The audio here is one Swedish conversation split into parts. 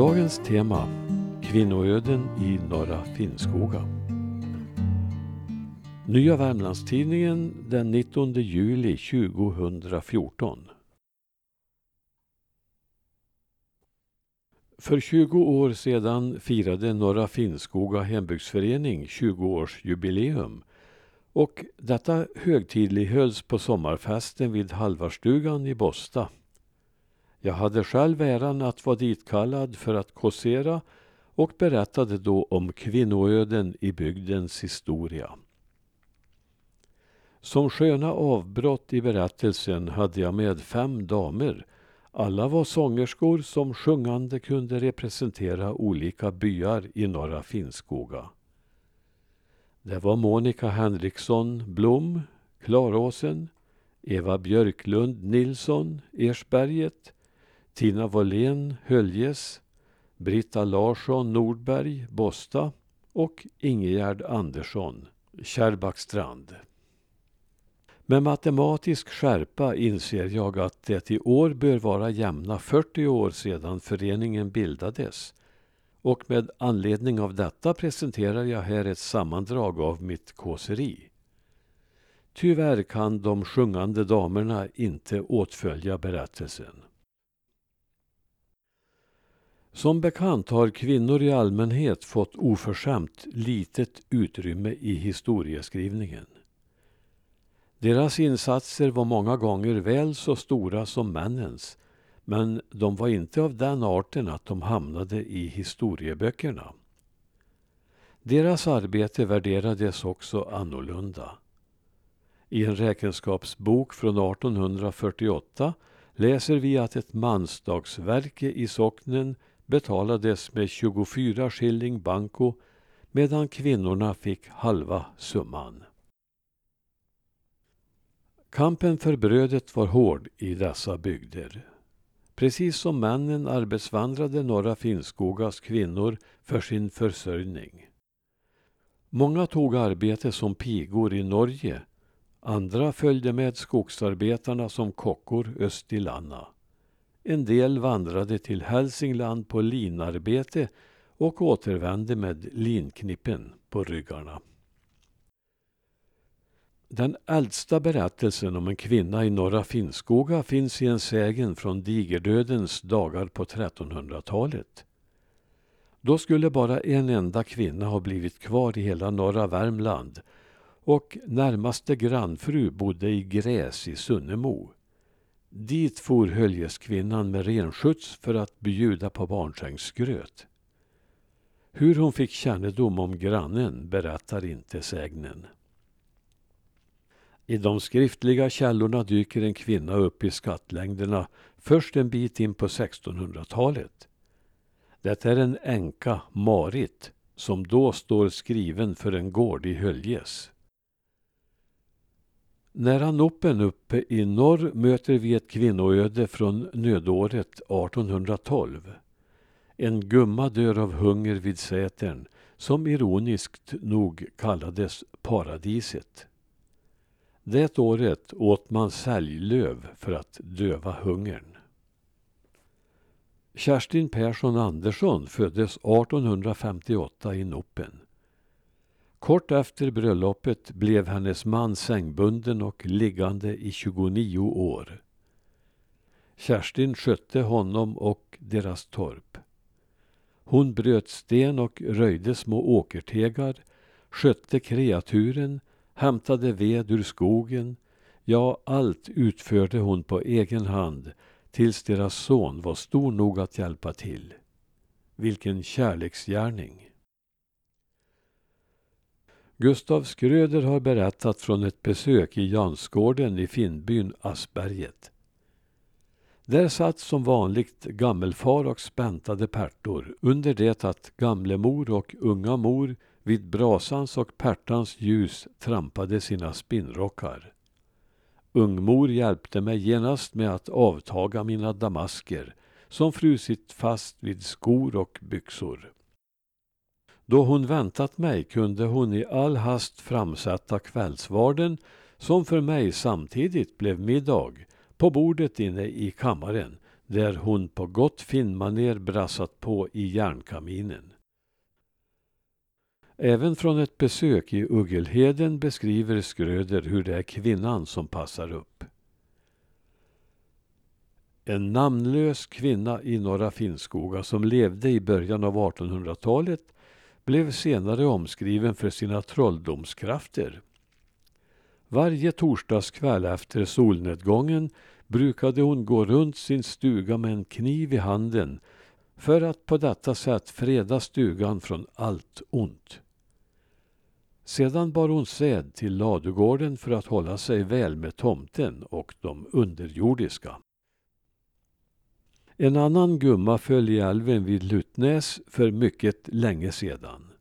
Dagens tema Kvinnoöden i Norra Finnskoga. Nya Värmlandstidningen den 19 juli 2014. För 20 år sedan firade Norra Finnskoga hembygdsförening 20-årsjubileum och detta högtidlighölls på sommarfesten vid Halvarstugan i Bosta. Jag hade själv äran att vara ditkallad för att kåsera och berättade då om kvinnoöden i bygdens historia. Som sköna avbrott i berättelsen hade jag med fem damer. Alla var sångerskor som sjungande kunde representera olika byar i norra Finnskoga. Det var Monica Henriksson Blom, Klaråsen, Eva Björklund Nilsson, Ersberget, Tina Wåhlén Höljes, Britta Larsson Nordberg Bosta och Ingegerd Andersson Kärrbackstrand. Med matematisk skärpa inser jag att det i år bör vara jämna 40 år sedan föreningen bildades. Och med anledning av detta presenterar jag här ett sammandrag av mitt kåseri. Tyvärr kan de sjungande damerna inte åtfölja berättelsen. Som bekant har kvinnor i allmänhet fått oförskämt litet utrymme i historieskrivningen. Deras insatser var många gånger väl så stora som männens men de var inte av den arten att de hamnade i historieböckerna. Deras arbete värderades också annorlunda. I en räkenskapsbok från 1848 läser vi att ett mansdagsverke i socknen betalades med 24 skilling banco medan kvinnorna fick halva summan. Kampen för brödet var hård i dessa bygder. Precis som männen arbetsvandrade Norra Finnskogas kvinnor för sin försörjning. Många tog arbete som pigor i Norge. Andra följde med skogsarbetarna som kockor öst i Lanna. En del vandrade till Hälsingland på linarbete och återvände med linknippen på ryggarna. Den äldsta berättelsen om en kvinna i Norra Finnskoga finns i en sägen från digerdödens dagar på 1300-talet. Då skulle bara en enda kvinna ha blivit kvar i hela norra Värmland och närmaste grannfru bodde i Gräs i Sunnemo. Dit for Höljeskvinnan med renskjuts för att bjuda på barnsängsgröt. Hur hon fick kännedom om grannen berättar inte sägnen. I de skriftliga källorna dyker en kvinna upp i skattlängderna först en bit in på 1600-talet. Det är en änka, Marit, som då står skriven för en gård i Höljes. Nära Noppen uppe i norr möter vi ett kvinnoöde från nödåret 1812. En gumma dör av hunger vid Sätern som ironiskt nog kallades paradiset. Det året åt man säljlöv för att döva hungern. Kerstin Persson Andersson föddes 1858 i Noppen. Kort efter bröllopet blev hennes man sängbunden och liggande i 29 år. Kerstin skötte honom och deras torp. Hon bröt sten och röjde små åkertegar, skötte kreaturen, hämtade ved ur skogen. Ja, allt utförde hon på egen hand tills deras son var stor nog att hjälpa till. Vilken kärleksgärning! Gustav Skröder har berättat från ett besök i Jansgården i Finnbyn Asperget. Där satt som vanligt gammelfar och späntade pärtor under det att gamlemor och unga mor vid brasans och pärtans ljus trampade sina spinnrockar. Ungmor hjälpte mig genast med att avtaga mina damasker som frusit fast vid skor och byxor. Då hon väntat mig kunde hon i all hast framsätta kvällsvarden som för mig samtidigt blev middag på bordet inne i kammaren där hon på gott finmaner brassat på i järnkaminen. Även från ett besök i Uggelheden beskriver Skröder hur det är kvinnan som passar upp. En namnlös kvinna i Norra Finnskoga som levde i början av 1800-talet blev senare omskriven för sina trolldomskrafter. Varje torsdagskväll efter solnedgången brukade hon gå runt sin stuga med en kniv i handen för att på detta sätt freda stugan från allt ont. Sedan bar hon säd till ladugården för att hålla sig väl med tomten och de underjordiska. En annan gumma föll i älven vid Lutnäs för mycket länge sedan.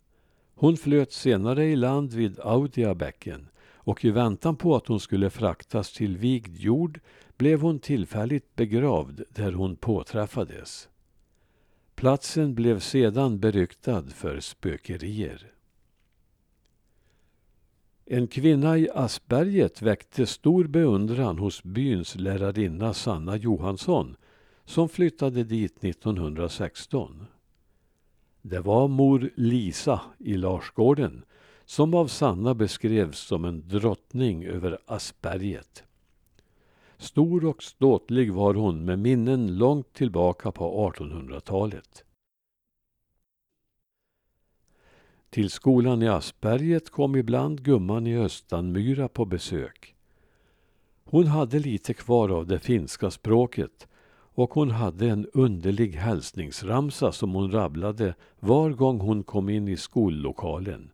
Hon flöt senare i land vid Audiabäcken och i väntan på att hon skulle fraktas till vigd jord blev hon tillfälligt begravd där hon påträffades. Platsen blev sedan beryktad för spökerier. En kvinna i Asperget väckte stor beundran hos byns lärarinna Sanna Johansson som flyttade dit 1916. Det var mor Lisa i Larsgården som av Sanna beskrevs som en drottning över Asperget. Stor och ståtlig var hon med minnen långt tillbaka på 1800-talet. Till skolan i Asperget kom ibland gumman i Östanmyra på besök. Hon hade lite kvar av det finska språket och hon hade en underlig hälsningsramsa som hon rabblade var gång hon kom in i skollokalen.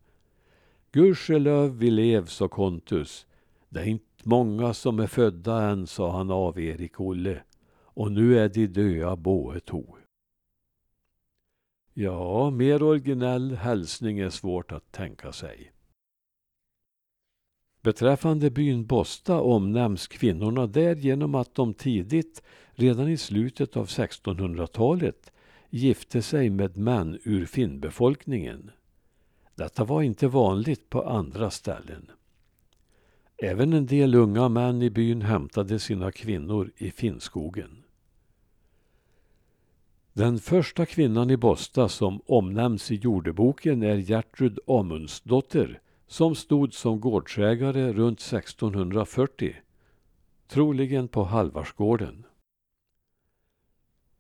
Gudskelöv vi lev, sa Kontus. Det är inte många som är födda än, sa han av Erik Olle. Och nu är de döa båe to. Ja, mer originell hälsning är svårt att tänka sig. Beträffande byn Bosta omnämns kvinnorna där genom att de tidigt, redan i slutet av 1600-talet, gifte sig med män ur finnbefolkningen. Detta var inte vanligt på andra ställen. Även en del unga män i byn hämtade sina kvinnor i Finnskogen. Den första kvinnan i Bosta som omnämns i jordeboken är Gertrud Amundsdotter som stod som gårdsägare runt 1640, troligen på Halvarsgården.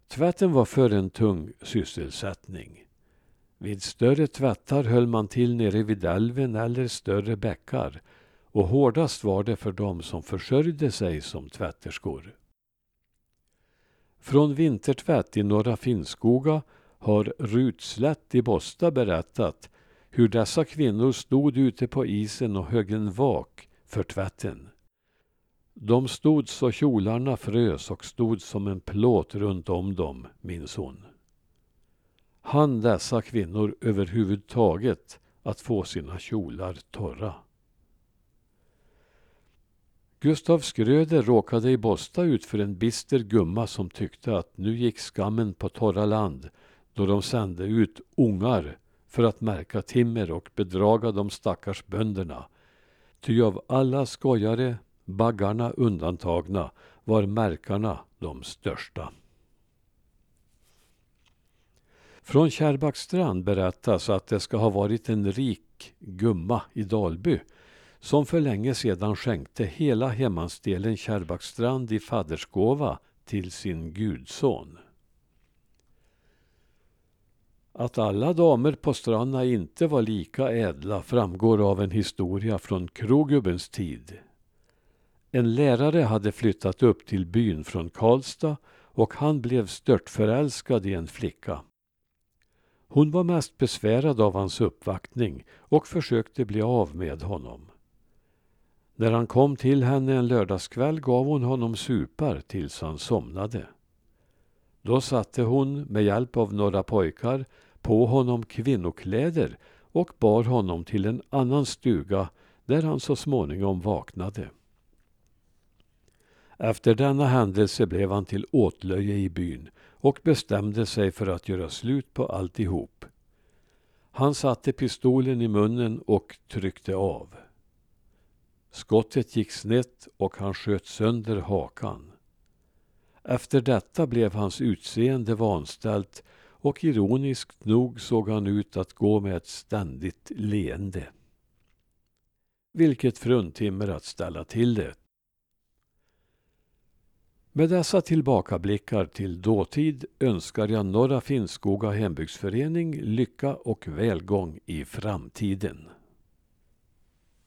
Tvätten var för en tung sysselsättning. Vid större tvättar höll man till nere vid älven eller större bäckar och hårdast var det för dem som försörjde sig som tvätterskor. Från vintertvätt i Norra Finnskoga har Rutslätt i Bosta berättat hur dessa kvinnor stod ute på isen och högg en vak för tvätten. De stod så kjolarna frös och stod som en plåt runt om dem, minns hon. Han dessa kvinnor överhuvudtaget att få sina kjolar torra? Gustav Skröder råkade i Bosta ut för en bister gumma som tyckte att nu gick skammen på torra land då de sände ut ungar för att märka timmer och bedraga de stackars bönderna. Ty av alla skojare, baggarna undantagna, var märkarna de största. Från Kärrbackstrand berättas att det ska ha varit en rik gumma i Dalby som för länge sedan skänkte hela hemmansdelen Kärrbackstrand i faddersgåva till sin gudson. Att alla damer på Stranna inte var lika ädla framgår av en historia från krogubbens tid. En lärare hade flyttat upp till byn från Karlstad och han blev störtförälskad i en flicka. Hon var mest besvärad av hans uppvaktning och försökte bli av med honom. När han kom till henne en lördagskväll gav hon honom supar tills han somnade. Då satte hon med hjälp av några pojkar på honom kvinnokläder och bar honom till en annan stuga där han så småningom vaknade. Efter denna händelse blev han till åtlöje i byn och bestämde sig för att göra slut på alltihop. Han satte pistolen i munnen och tryckte av. Skottet gick snett och han sköt sönder hakan. Efter detta blev hans utseende vanställt och ironiskt nog såg han ut att gå med ett ständigt leende. Vilket fruntimmer att ställa till det. Med dessa tillbakablickar till dåtid önskar jag Norra Finnskoga hembygdsförening lycka och välgång i framtiden.